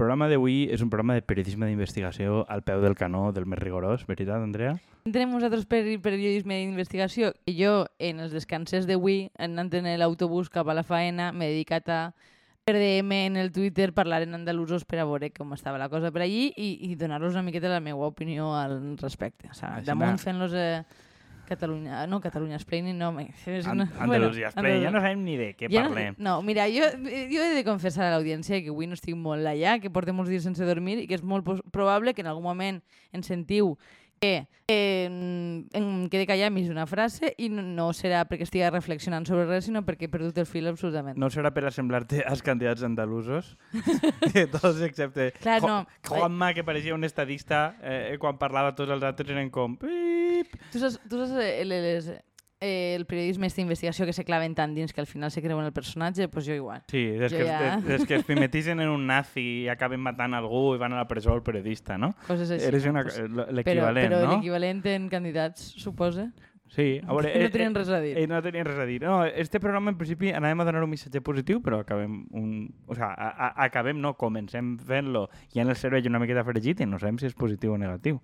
programa d'avui és un programa de periodisme d'investigació al peu del canó, del més rigorós, veritat, Andrea? Entenem nosaltres per periodisme d'investigació jo, en els descanses d'avui, anant en l'autobús cap a la faena, m'he dedicat a per DM en el Twitter parlar en andalusos per a veure com estava la cosa per allí i, i donar-los una miqueta la meva opinió al respecte. O sigui, damunt fent-los eh, Catalunya, no, Catalunya Explaining, no. me- És una- Andalusia, bueno, bueno, ja no sabem ni de què ja no- parlem. No, mira, jo, jo he de confessar a l'audiència que avui no estic molt allà, que portem molts dies sense dormir i que és molt probable que en algun moment ens sentiu que eh, em quede callar mig una frase i no, serà perquè estigui reflexionant sobre res, sinó perquè he perdut el fil absolutament. No serà per assemblar-te als candidats andalusos, que tots excepte Clar, Jo- no. Juanma, que pareixia un estadista, eh, quan parlava tots els altres eren com... Pip. Tu saps, tu saps les, eh, el periodisme d'investigació que se claven tant dins que al final se creuen el personatge? Doncs pues jo igual. Sí, des Jo que, ja- des, des que es mimetitzen en un nazi i acaben matant algú i van a la presó el periodista, no? Coses així. Eres no? una, però l'equivalent, però no? l'equivalent en candidats, suposa. Sí, a veure... No eh, tenien eh, res a dir. Eh, no tenien res a dir. No, este programa, en principi, anàvem a donar un missatge positiu, però acabem un... O sea, a, a, acabem, no, comencem fent-lo i en el cervell una miqueta fregit i no sabem si és positiu o negatiu.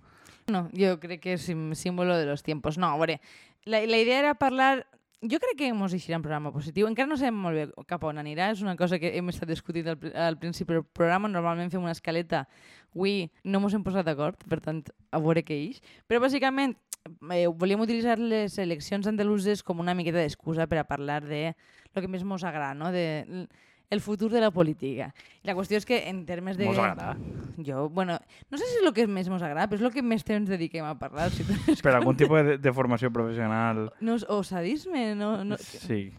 No, jo crec que és símbolo de los tiempos. No, a veure, la, la idea era parlar... Jo crec que ens eixirà un programa positiu. Encara no sabem molt bé cap on anirà. És una cosa que hem estat discutint al, al principi del programa. Normalment fem una escaleta. Avui no ens hem posat d'acord, per tant, a veure què ix. Però, bàsicament, eh, volíem utilitzar les eleccions andaluses com una miqueta d'excusa per a parlar de lo que més ens agrada, no? de el futur de la política. I la qüestió és que en termes de... Mos agrada. Jo, bueno, no sé si és el que més ens agrada, però és el que més temps dediquem a parlar. Si Per algun tipus de, de formació professional... no, o sadisme, no, no, Sí,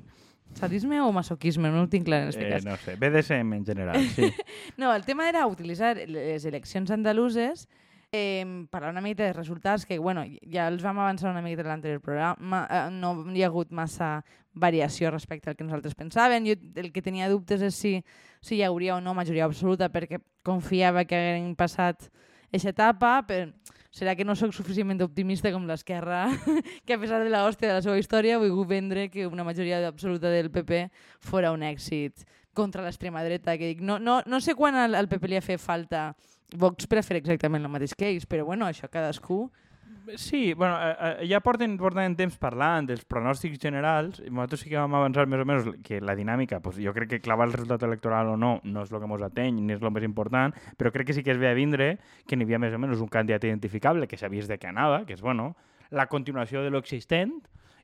sadisme o masoquisme, no ho tinc clar en aquest eh, cas. no sé, BDSM en general, sí. No, el tema era utilitzar les eleccions andaluses eh, parlar una miqueta de resultats que, bueno, ja els vam avançar una miqueta en l'anterior programa, eh, no hi ha hagut massa variació respecte al que nosaltres pensàvem. Jo el que tenia dubtes és si, si hi hauria o no majoria absoluta perquè confiava que hagueren passat aquesta etapa, però serà que no sóc suficientment optimista com l'esquerra, que a pesar de la hòstia de la seva història ha volgut vendre que una majoria absoluta del PP fora un èxit contra l'extrema dreta. Que dic, no, no, no sé quan al, al PP li ha fet falta Vox per fer exactament el mateix que ells, però bueno, això cadascú... Sí, bueno, eh, eh, ja porten, porten temps parlant dels pronòstics generals i nosaltres sí que vam avançar més o menys que la dinàmica, pues, jo crec que clavar el resultat electoral o no no és el que ens ateny ni és el més important, però crec que sí que es ve a vindre que n'hi havia més o menys un candidat identificable que sabies de què anava, que és, bueno, la continuació de l'existent,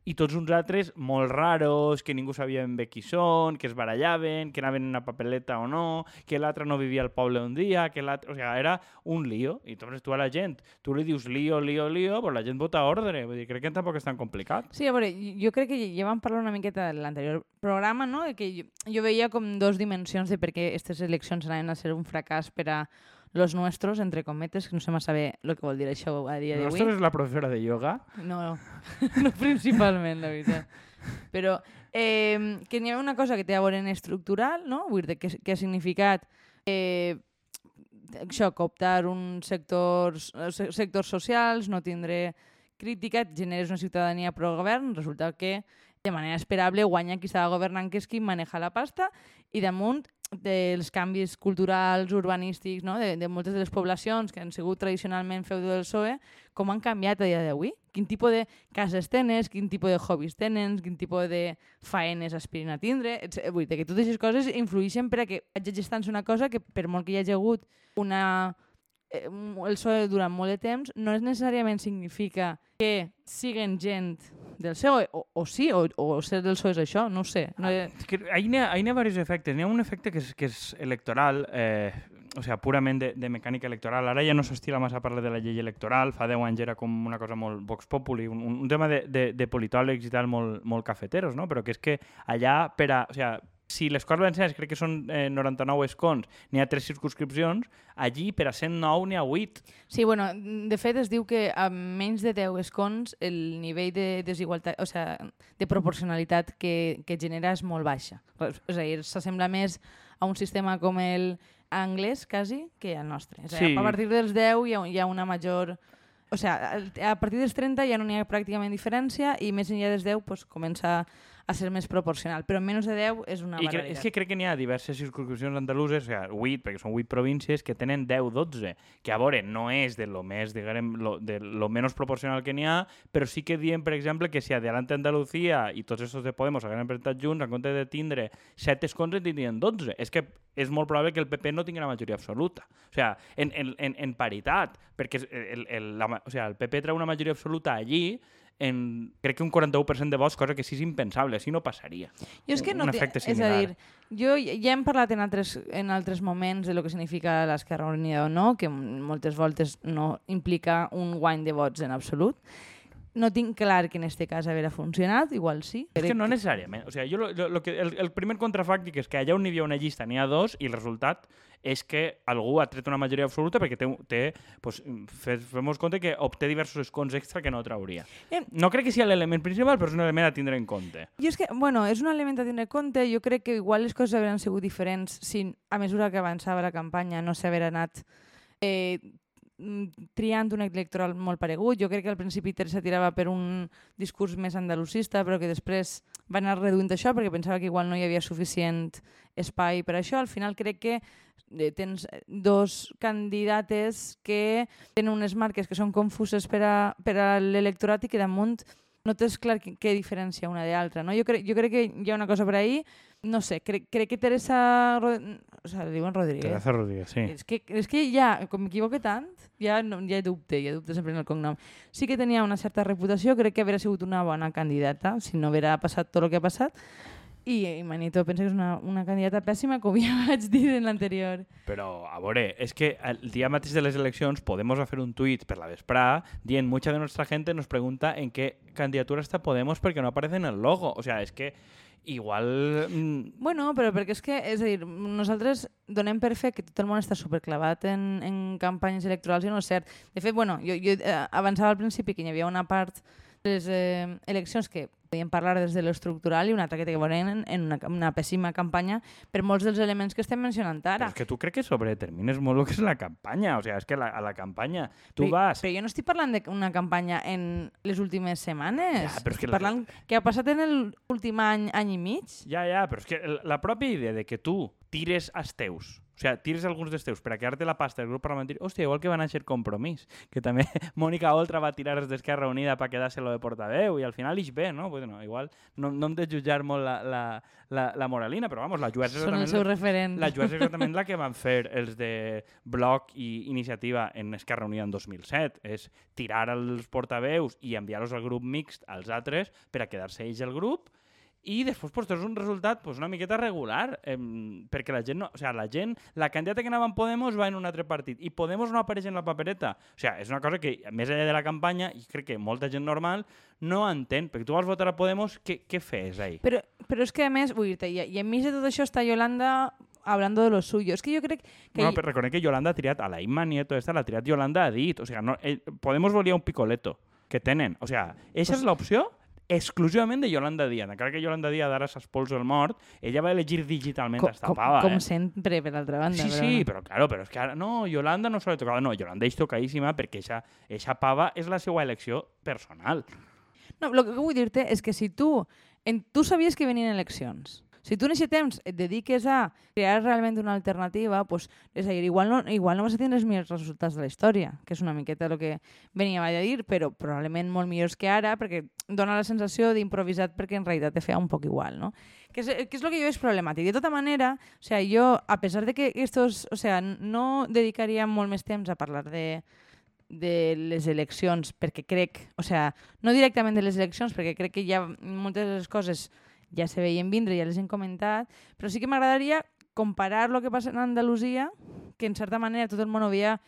i tots uns altres molt raros, que ningú sabia ben bé qui són, que es barallaven, que anaven en una papeleta o no, que l'altre no vivia al poble un dia, que l'altre... O sigui, era un lío. I entonces tu a la gent, tu li dius lío, lío, lío, pues la gent vota ordre. Vull dir, crec que tampoc és tan complicat. Sí, a veure, jo crec que ja vam parlar una miqueta de l'anterior programa, no? Que jo, jo veia com dos dimensions de per què aquestes eleccions anaven a ser un fracàs per a los nuestros, entre cometes, que no sé massa bé el que vol dir això a dia d'avui. Nostra és la professora de yoga. No, no principalment, la veritat. Però eh, que n'hi ha una cosa que té a veure en estructural, no? Vull dir, que, que ha significat eh, això, cooptar uns sectors, eh, se- sectors socials, no tindre crítica, generes una ciutadania pro-govern, resulta que de manera esperable guanya qui estava governant, que és qui maneja la pasta, i damunt dels canvis culturals, urbanístics, no? de, de moltes de les poblacions que han sigut tradicionalment feudo del PSOE, com han canviat a dia d'avui? Quin tipus de cases tens, quin tipus de hobbies tenen, quin tipus de faenes aspiren a tindre... etc. Vull dir que totes aquestes coses influeixen per a que una cosa que per molt que hi hagi hagut una eh, el PSOE durant molt de temps no és necessàriament significa que siguen gent del PSOE, o, o sí, o, o ser del PSOE és això, no ho sé. No, he- que ahí n'hi ha, n'hi ha diversos efectes. N'hi ha un efecte que és, que és electoral, eh, o sea, purament de, de mecànica electoral. Ara ja no s'estila massa parlar de la llei electoral, fa 10 anys era com una cosa molt vox populi, un, un tema de, de, de politòlegs i tal molt, molt cafeteros, no? però que és que allà per a... O sea, si les Corts Valencianes crec que són eh, 99 escons, n'hi ha 3 circunscripcions, allí per a 109 n'hi ha 8. Sí, bueno, de fet es diu que a menys de 10 escons el nivell de desigualtat, o sea, de proporcionalitat que, que genera és molt baixa. A dir, s'assembla més a un sistema com el anglès, quasi, que al nostre. A dir, Sí. A partir dels 10 hi ha, hi ha una major... O sea, a partir dels 30 ja no n'hi ha pràcticament diferència i més enllà dels 10 pues, comença a ser més proporcional, però menys de 10 és una I cre barbaritat. és que crec que n'hi ha diverses circunscripcions andaluses, o sigui, 8, perquè són 8 províncies, que tenen 10-12, que a veure, no és de lo més, diguem, lo, de lo menys proporcional que n'hi ha, però sí que diem, per exemple, que si Adelante Andalucía i tots estos de Podemos hagueren presentat junts, en compte de tindre 7 escons, en tindrien 12. És que és molt probable que el PP no tingui la majoria absoluta. O sigui, en, en, en, en paritat, perquè el, el, la, o sigui, el PP treu una majoria absoluta allí, en, crec que un 41% de vots, cosa que sí és impensable, així no passaria. Jo és que no un efecte És a similar. dir, jo ja hem parlat en altres, en altres moments de lo que significa l'Esquerra Unida o no, que moltes voltes no implica un guany de vots en absolut. No tinc clar que en este cas haver funcionat, igual sí. És que no necessàriament. O sigui, jo lo, lo, lo que, el, el primer contrafàctic és que allà on hi havia una llista n'hi ha dos i el resultat és que algú ha tret una majoria absoluta perquè té, té pues, fe- fem-nos compte que obté diversos escons extra que no trauria. Eh, No crec que sigui l'element principal, però és un element a tindre en compte. Jo és que, bueno, és un element a tindre en compte. Jo crec que igual les coses haurien sigut diferents si a mesura que avançava la campanya no s'haver anat eh, triant un electoral molt paregut. Jo crec que al principi Teresa tirava per un discurs més andalusista, però que després va anar reduint això perquè pensava que igual no hi havia suficient espai per això. Al final crec que eh, tens dos candidates que tenen unes marques que són confuses per a, per a l'electorat i que damunt no tens clar què, diferència una de l'altra. No? Jo, crec, jo crec que hi ha una cosa per ahí, no sé, crec, crec que Teresa... Ro- O sea, li diuen Rodríguez. Teresa Rodríguez, sí. És que, és que ja, com m'equivoque tant, ja, no, ja dubte, ja dubte sempre en el cognom. Sí que tenia una certa reputació, crec que hauria sigut una bona candidata, si no haguera passat tot el que ha passat, i, i Manito pensa que és una, una candidata pèssima, com ja vaig dir en l'anterior. Però, a veure, és que el dia mateix de les eleccions Podemos va fer un tuit per la vesprada dient mucha de nuestra gente nos pregunta en qué candidatura está Podemos perquè no aparece en el logo. O sea, és que igual... mm, Bueno, però perquè és que, és a dir, nosaltres donem per fet que tot el món està superclavat en, en campanyes electorals i no és cert. De fet, bueno, jo, jo eh, avançava al principi que hi havia una part les eh, eleccions que podíem parlar des de l'estructural i una altra que té que veure en, en una, una pèssima campanya per molts dels elements que estem mencionant Però ara. és que tu crec que sobredetermines molt el que és la campanya. O sigui, és que la, a la campanya tu però, vas... Però jo no estic parlant d'una campanya en les últimes setmanes. Ja, però és que estic la- parlant que ha passat en l'últim any, any i mig. Ja, ja, però és que la pròpia idea de que tu tires als teus, o sigui, tires alguns dels teus per a quedar-te la pasta del grup parlamentari, hòstia, igual que va néixer Compromís, que també Mònica Oltra va tirar els d'Esquerra Unida per quedar-se lo de portaveu, i al final ix bé, no? Bueno, igual no, no hem de jutjar molt la, la, la, la moralina, però vamos, la Juerga és el seu referent. La Juerga és exactament la que van fer els de Bloc i Iniciativa en Esquerra Unida en 2007. És tirar els portaveus i enviar-los al grup mixt als altres per a quedar-se ells al grup i després pues, és un resultat pues, una miqueta regular, eh, perquè la gent, no, o sea, la gent, la candidata que anava en Podemos va en un altre partit i Podemos no apareix en la papereta. O sea, és una cosa que, més enllà de la campanya, i crec que molta gent normal no entén, perquè tu vas votar a Podemos, què, què fes ahí? Però, però és que, a més, vull dir-te, i, i enmig de tot això està Yolanda hablando de lo suyo. És que jo crec que... Bueno, però reconec que Yolanda ha triat, a la Imma Nieto esta l'ha triat Yolanda ha dit, o sea, no, eh, Podemos volia un picoleto, que tenen, o sea, eixa és l'opció exclusivament de Yolanda Díaz. Encara que Yolanda Díaz ara s'espolsa el mort, ella va elegir digitalment com, esta com, pava, com eh? sempre, per l'altra banda. Sí, però sí, però claro, però és que ara, no, Yolanda no se l'ha tocat, no, Yolanda és tocadíssima perquè eixa, eixa pava és la seva elecció personal. No, el que vull dir-te és que si tu, en, tu sabies que venien eleccions, si tu en aquest temps et dediques a crear realment una alternativa, pues, és a dir, igual no, igual no vas a tenir els millors resultats de la història, que és una miqueta el que venia a dir, però probablement molt millors que ara, perquè dona la sensació d'improvisat perquè en realitat te feia un poc igual, no? Que és, que és el que jo veig problemàtic. De tota manera, o sea, jo, a pesar de que estos, o sea, no dedicaria molt més temps a parlar de, de les eleccions, perquè crec, o sea, no directament de les eleccions, perquè crec que ja moltes de les coses ja se veien vindre, ja les hem comentat, però sí que m'agradaria comparar el que passa en Andalusia, que en certa manera tot el món ho veia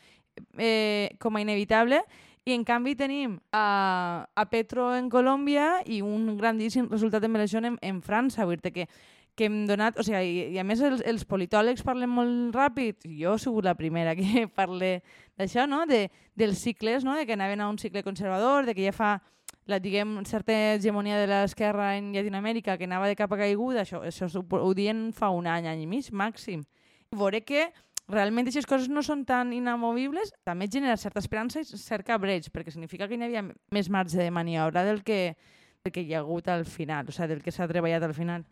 eh, com a inevitable, i en canvi tenim a, a Petro en Colòmbia i un grandíssim resultat en eleccions en, en França. Vull dir que que hem donat, o sigui, i, i a més els, els politòlegs parlen molt ràpid, jo he sigut la primera que parle d'això, no? de, dels cicles, no? de que anaven a un cicle conservador, de que ja fa la, diguem, certa hegemonia de l'esquerra en Llatinoamèrica que anava de cap a caiguda, això, això ho, ho dient fa un any, any i mig, màxim. I veure que realment aquestes coses no són tan inamovibles, també genera certa esperança i cert cabreig, perquè significa que hi havia més marge de maniobra del que, que hi ha hagut al final, o sigui, del que s'ha treballat al final.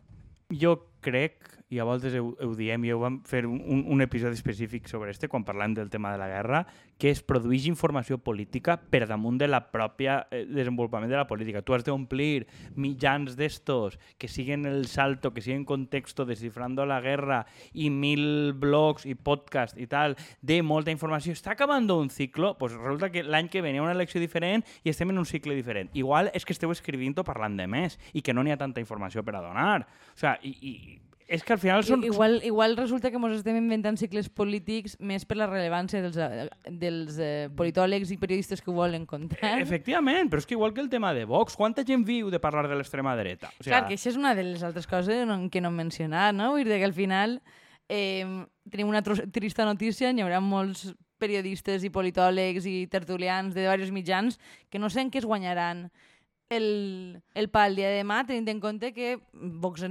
Jo crec, i a voltes ho, ho diem, i ho vam fer un, un episodi específic sobre este, quan parlem del tema de la guerra, que es produeix informació política per damunt de la pròpia eh, desenvolupament de la política. Tu has d'omplir mitjans d'estos que siguen el salto, que siguen contexto, descifrando la guerra, i mil blogs i podcast i tal, de molta informació. Està acabant un ciclo, pues resulta que l'any que ve hi ha una elecció diferent i estem en un cicle diferent. Igual és que esteu escrivint o parlant de més i que no n'hi ha tanta informació per a donar. O sea, i, i és que al final són... Igual, igual resulta que ens estem inventant cicles polítics més per la rellevància dels, eh, dels eh, politòlegs i periodistes que ho volen contar. Efectivament, però és que igual que el tema de Vox, quanta gent viu de parlar de l'extrema dreta? O sigui, Clar, que això és una de les altres coses que no hem mencionat, no? Vull dir que al final eh, tenim una trista notícia, hi haurà molts periodistes i politòlegs i tertulians de diversos mitjans que no sé en què es guanyaran el, el pa el dia de demà, tenint en compte que Vox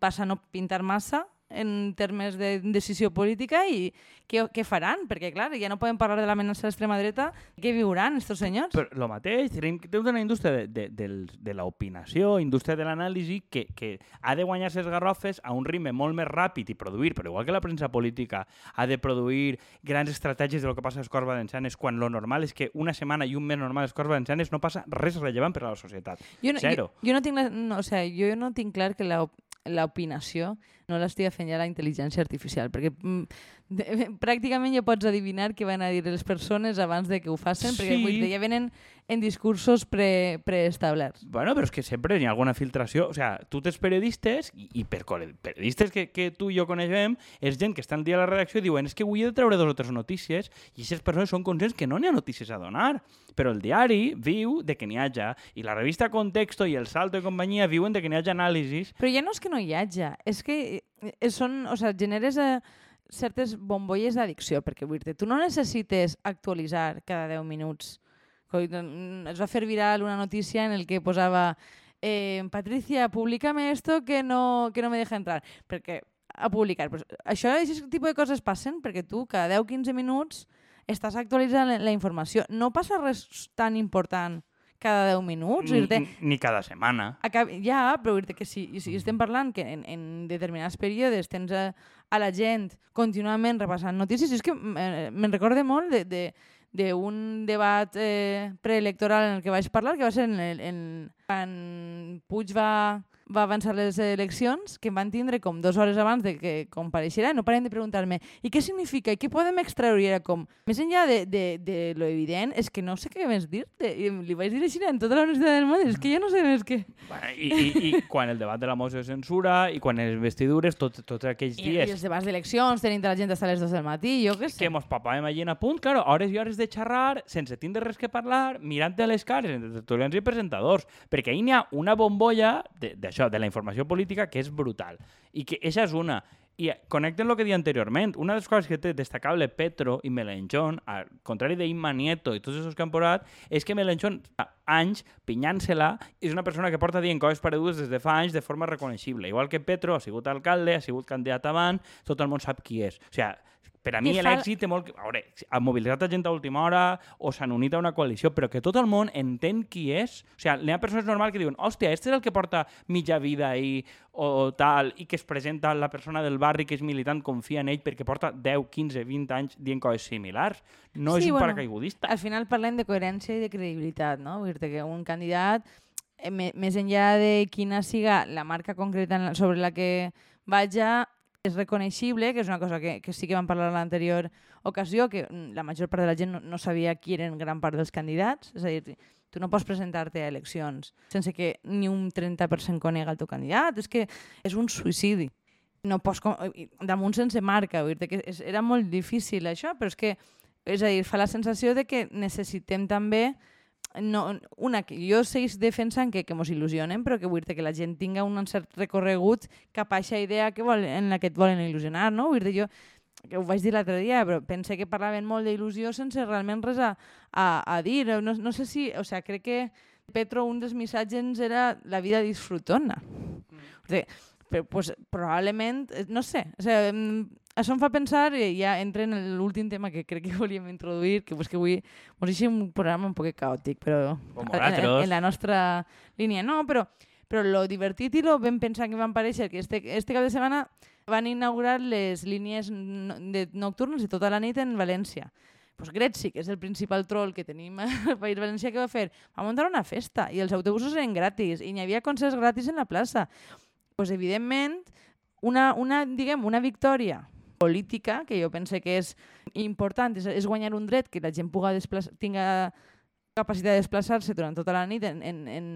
passa a no pintar massa en termes de decisió política i què, què faran? Perquè, clar, ja no podem parlar de l'amenaça de l'extrema dreta. Què viuran, estos senyors? Però el mateix, tenim, tenim una indústria de, de, de, de l'opinació, indústria de l'anàlisi, que, que ha de guanyar les garrofes a un ritme molt més ràpid i produir, però igual que la premsa política ha de produir grans estratègies de lo que passa a les Corts Valencianes, quan lo normal és que una setmana i un mes normal a les Corts Valencianes no passa res rellevant per a la societat. Jo no, Zero. Jo, jo no tinc la, no, o sea, jo no tinc clar que la l'opinació no l'estigui fent ja la intel·ligència artificial, perquè mm, pràcticament ja pots adivinar què van a dir les persones abans de que ho facin, sí. perquè vull dir, ja venen en discursos pre, preestablerts. Bueno, però és que sempre hi ha alguna filtració. O sea, tu tens periodistes, i, i per periodistes que, que tu i jo coneixem, és gent que està al dia a la redacció i diuen és que avui he de treure dos o tres notícies i aquestes persones són conscients que no n'hi ha notícies a donar. Però el diari viu de que n'hi hagi, i la revista Contexto i el Salto de companyia viuen de que n'hi hagi anàlisis. Però ja no és que no hi hagi, és que eh, són, o sea, generes... Eh, certes bombolles d'addicció, perquè vull dir tu no necessites actualitzar cada 10 minuts es va fer viral una notícia en el que posava eh, Patricia, publicame esto que no, que no me deja entrar. Perquè a publicar. Pues, això, aquest tipus de coses passen perquè tu cada 10-15 minuts estàs actualitzant la informació. No passa res tan important cada 10 minuts. Ni, ni cada setmana. Acab ja, però dir que si, si estem parlant que en, en determinats períodes tens a, a la gent contínuament repassant notícies, és que eh, me'n recorde molt de, de, d'un debat eh, preelectoral en el que vaig parlar, que va ser en, el, en, quan Puig va va avançar les eleccions, que em van tindre com dues hores abans de que compareixerà, no paren de preguntar-me i què significa i què podem extreure? Era com, més enllà de, de, de lo evident, és que no sé què més dir-te. I li vaig dir així en tota la universitat del món, és que ja no sé més què. Bueno, i, i, I quan el debat de la moció de censura i quan les vestidures, tots tot aquells I, dies... I els debats d'eleccions, tenint la gent a les 2 del matí, jo què sé. Que mos papàvem allí a punt, claro, hores i hores de xerrar, sense tindre res que parlar, mirant de les cares entre tertulians i presentadors, perquè ahir n'hi ha una bombolla d'això, això, de la informació política, que és brutal. I que això és una. I connecten el que deia anteriorment. Una de les coses que té destacable Petro i Melenchon, al contrari d'Imma Nieto i tots els que han posat, és que Melenchon anys pinyant-se-la és una persona que porta dient coses paregudes des de fa anys de forma reconeixible. Igual que Petro ha sigut alcalde, ha sigut candidat avant, tot el món sap qui és. O sigui, per a mi l'èxit té molt... A veure, ha mobilitzat gent a última hora o s'han unit a una coalició, però que tot el món entén qui és. O sigui, hi ha persones normals que diuen hòstia, este és el que porta mitja vida ahí o tal, i que es presenta la persona del barri que és militant, confia en ell perquè porta 10, 15, 20 anys dient coses similars. No sí, és un bueno, paracaigudista. Al final parlem de coherència i de credibilitat, no? Vull dir que un candidat, eh, més enllà de quina siga la marca concreta sobre la que vaja, és reconeixible, que és una cosa que, que sí que vam parlar en l'anterior ocasió, que la major part de la gent no, no sabia qui eren gran part dels candidats, és a dir, tu no pots presentar-te a eleccions sense que ni un 30% conega el teu candidat, és que és un suïcidi. No pots, damunt sense marca, dir que és, era molt difícil això, però és que, és a dir, fa la sensació de que necessitem també no, una, que jo seguís defensant que, que mos il·lusionen, però que vull dir que la gent tinga un cert recorregut cap a aquesta idea que vol, en la que et volen il·lusionar, no? Vull dir, jo que ho vaig dir l'altre dia, però pense que parlaven molt d'il·lusió sense realment res a, a, a dir. No, no sé si... O sea, crec que Petro, un dels missatges era la vida disfrutona. Mm. O sigui, Però, pues, probablement, eh, no sé, o sea, mm, això em fa pensar, i ja entra en l'últim tema que crec que volíem introduir, que, pues, que avui mos deixa un programa un poc caòtic, però en, en, la nostra línia. No, però, però lo divertit i lo ben pensat que van parèixer que este, este cap de setmana van inaugurar les línies no, de nocturnes de tota la nit en València. Pues Gretzi, que és el principal troll que tenim al País Valencià, que va fer? Va muntar una festa i els autobusos eren gratis i n'hi havia concerts gratis en la plaça. Pues, evidentment, una, una, diguem, una victòria política, que jo pense que és important, és, és guanyar un dret que la gent puga tinga capacitat de desplaçar-se durant tota la nit en, en, en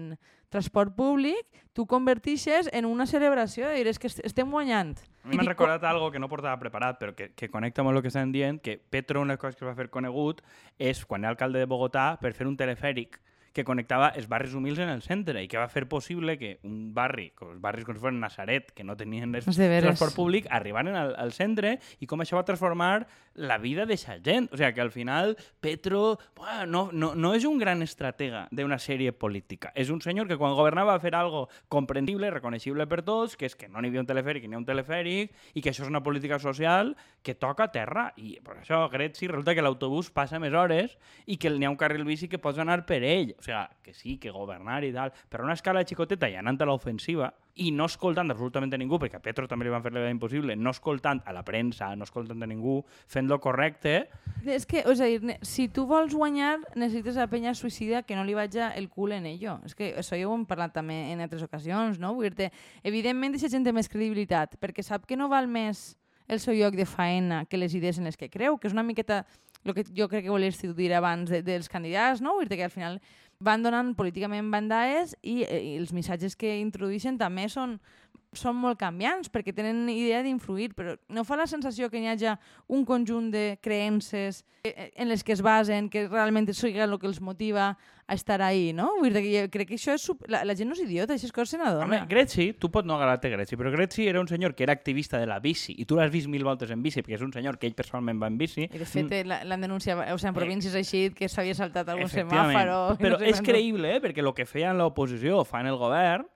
transport públic, tu convertixes en una celebració de dir, és que est- estem guanyant. A mi m'han recordat algo que no portava preparat, però que, que connecta molt el que estan dient, que Petro, una cosa que va fer conegut, és quan era alcalde de Bogotà per fer un telefèric que connectava els barris humils en el centre i que va fer possible que un barri, com els barris com si fos Nazaret, que no tenien res, transport públic, arribaren al, al centre i com això va transformar la vida d'aquesta gent. O sigui, que al final Petro bueno, no, no, no és un gran estratega d'una sèrie política. És un senyor que quan governava va fer algo comprensible, reconeixible per tots, que és que no n'hi havia un telefèric i n'hi ha un telefèric, i que això és una política social que toca terra. I per això, Gretzi, resulta que l'autobús passa més hores i que n'hi ha un carril bici que pots anar per ell. O sigui, que sí, que governar i tal, però una escala xicoteta i anant a l'ofensiva, i no escoltant absolutament a ningú, perquè a Petro també li van fer la vida impossible, no escoltant a la premsa, no escoltant a ningú, fent lo correcte, És que, dir, ne- si tu vols guanyar, necessites la penya suïcida que no li vaja el cul en ello. És que això ja ho hem parlat també en altres ocasions, no? Vull dir evidentment, aquesta gent té més credibilitat, perquè sap que no val més el seu lloc de faena que les idees en les que creu, que és una miqueta el que jo crec que volies dir abans de, dels candidats, no? Vull dir que al final van donant políticament bandades i, eh, i els missatges que introdueixen també són, són molt canviants perquè tenen idea d'influir, però no fa la sensació que hi hagi un conjunt de creences eh, en les que es basen, que realment sigui el que els motiva a estar ahí, no? Vull dir que crec que això és... sup- La, la gent no és idiota, aquestes coses se Home, n'adona. Gretzi, tu pot no agradar-te Gretzi, però Gretzi era un senyor que era activista de la bici i tu l'has vist mil voltes en bici perquè és un senyor que ell personalment va en bici. I de fet eh, la- l'han denunciat, o sigui, en províncies així, que s'havia saltat algun semàforo... Però no sé és creïble, eh? perquè el que feia en l'oposició fa en el govern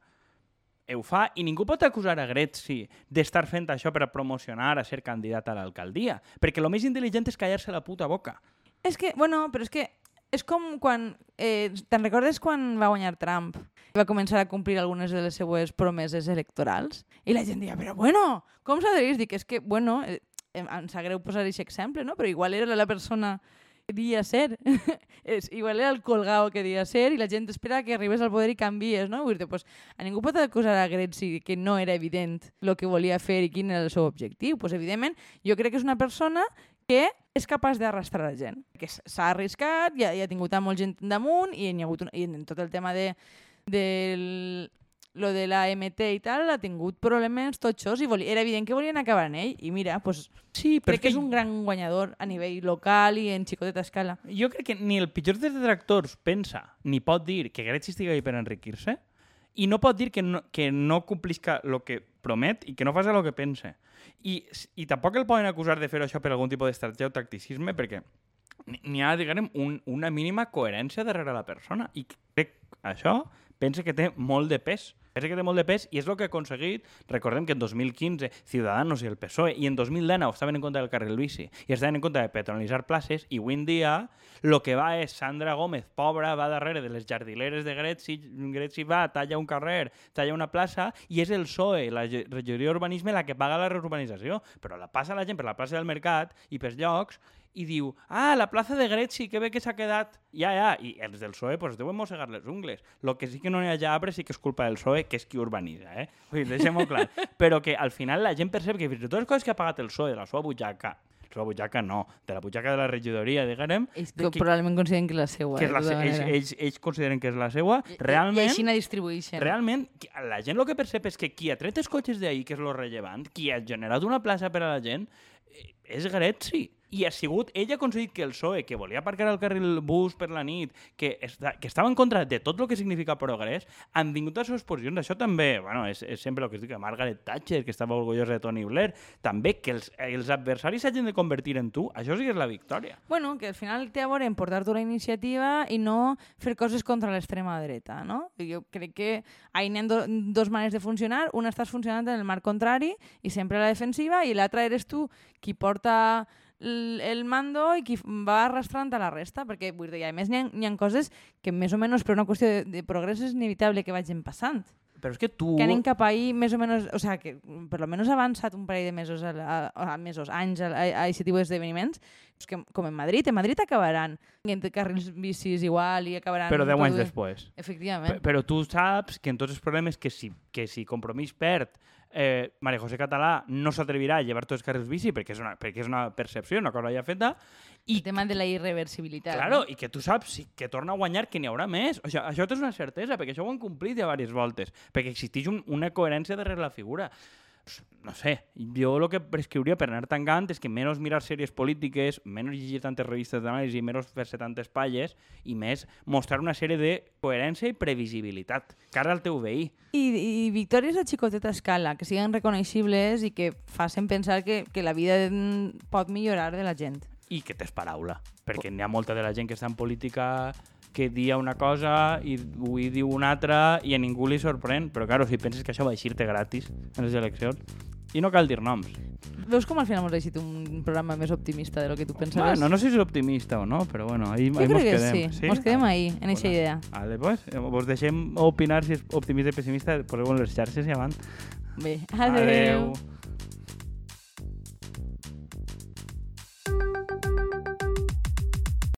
ho fa, i ningú pot acusar a Gretzi d'estar fent això per a promocionar a ser candidat a l'alcaldia, perquè el més intel·ligent és callar-se la puta boca. És que, bueno, però és que és com quan... Eh, Te'n recordes quan va guanyar Trump? Va començar a complir algunes de les seues promeses electorals? I la gent deia, però bueno, com s'ha de dir? Dic, és que, bueno, eh, em sap greu posar aquest exemple, no? Però igual era la persona que devia ser. és, igual era el colgao que devia ser i la gent espera que arribes al poder i canvies, no? Vull dir, pues, a ningú pot acusar a Gretzi que no era evident el que volia fer i quin era el seu objectiu. Pues, evidentment, jo crec que és una persona que és capaç d'arrastrar la gent. Que s'ha arriscat, ja, ja ha tingut a molt gent damunt i, hi ha hagut un, i en tot el tema de, del lo de la MT i tal, ha tingut problemes totxos i volia, era evident que volien acabar en ell. I mira, pues, Sí, crec que és un gran guanyador a nivell local i en xicoteta escala. Jo crec que ni el pitjor dels detractors pensa ni pot dir que Gretzi estigui ahí per enriquir-se i no pot dir que no, que no complisca el que promet i que no faci el que pensa. I, I tampoc el poden acusar de fer això per algun tipus d'estratègia o tacticisme perquè n'hi ha, diguem, un, una mínima coherència darrere la persona i crec això pensa que té molt de pes pensa que té molt de pes i és el que ha aconseguit recordem que en 2015 Ciudadanos i el PSOE i en 2019 estaven en contra del carril bici i estaven en contra de petronalitzar places i avui en dia el que va és Sandra Gómez, pobra, va darrere de les jardileres de Gretzi, Gretzi va, talla un carrer, talla una plaça, i és el PSOE, la regidoria d'urbanisme, la que paga la reurbanització. Però la passa la gent per la plaça del Mercat i per llocs i diu, ah, la plaça de Gretzi, que bé que s'ha quedat. Ja, ja, i els del PSOE pues, deuen mossegar les ungles. Lo que sí que no hi ha arbres sí que és culpa del PSOE, que és qui urbanitza, eh? Vull dir, deixem-ho clar. Però que al final la gent percep que fins i tot les coses que ha pagat el PSOE de la seva butxaca, la seva butxaca no, de la butxaca de la regidoria, diguem, Ells que, probablement consideren que és la seva. que és la, tota se- ells, ells, ells consideren que és la seva, I- I realment, així la distribueixen. realment la gent el que percep és que qui ha tret els cotxes d'ahir, que és lo rellevant, qui ha generat una plaça per a la gent, eh, és Gretzi. I ha sigut, ell ha aconseguit que el PSOE, que volia aparcar el carril bus per la nit, que, està, que estava en contra de tot el que significa progrés, han vingut a les seves posicions. Això també, bueno, és, és sempre el que es diu, que Margaret Thatcher, que estava orgullosa de Tony Blair, també que els, els adversaris s'hagin de convertir en tu, això sí que és la victòria. Bueno, que al final té a veure en portar-te iniciativa i no fer coses contra l'extrema dreta, no? Jo crec que hi ha do, dos maneres de funcionar. Una estàs funcionant en el marc contrari i sempre a la defensiva i l'altra eres tu qui porta el, mando i qui va arrastrant a la resta, perquè vull dir, a més n'hi ha, hi ha coses que més o menys per una qüestió de, de progrés és inevitable que vagin passant. Però és que tu... Que anem cap ahí més o menys, o sea, que per lo menos ha avançat un parell de mesos, a, a, a mesos, anys a, a, a aquest tipus d'esdeveniments, pues que, com en Madrid, en Madrid acabaran entre carrils bicis igual i acabaran... Però 10 tot anys després. Efectivament. P- Però tu saps que en tots els problemes que si, que si Compromís perd eh, Maria José Català no s'atrevirà a llevar tots els carrils bici perquè és una, perquè és una percepció, una cosa ja feta, i el tema de la irreversibilitat. Claro, no? i que tu saps si, que torna a guanyar que n'hi haurà més. O sigui, això és una certesa, perquè això ho han complit ja diverses voltes, perquè existeix un, una coherència darrere la figura. Pues, No sé, jo el que prescriuria per anar tancant és que menys mirar sèries polítiques, menys llegir tantes revistes d'anàlisi, menys fer-se tantes palles i més mostrar una sèrie de coherència i previsibilitat cara al teu veí. I, i victòries a xicoteta escala, que siguin reconeixibles i que facin pensar que, que la vida pot millorar de la gent. i que tens paraula, perquè n'hi ha molta de la gent que està en política que dia una cosa i avui diu una altra i a ningú li sorprèn, però claro, si penses que això va eixir-te gratis en les eleccions, i no cal dir noms. Veus com al final hemos eixit un programa més optimista de lo que tu pensaves? Bueno, no sé si és optimista o no, però bueno, ahí, ahí mos que quedem. sí, mos quedem ahí, en eixa Bueno. idea. Vale, pues, vos deixem opinar si és optimista o pessimista, poseu en les xarxes i avant. Bé, Adeu. adeu.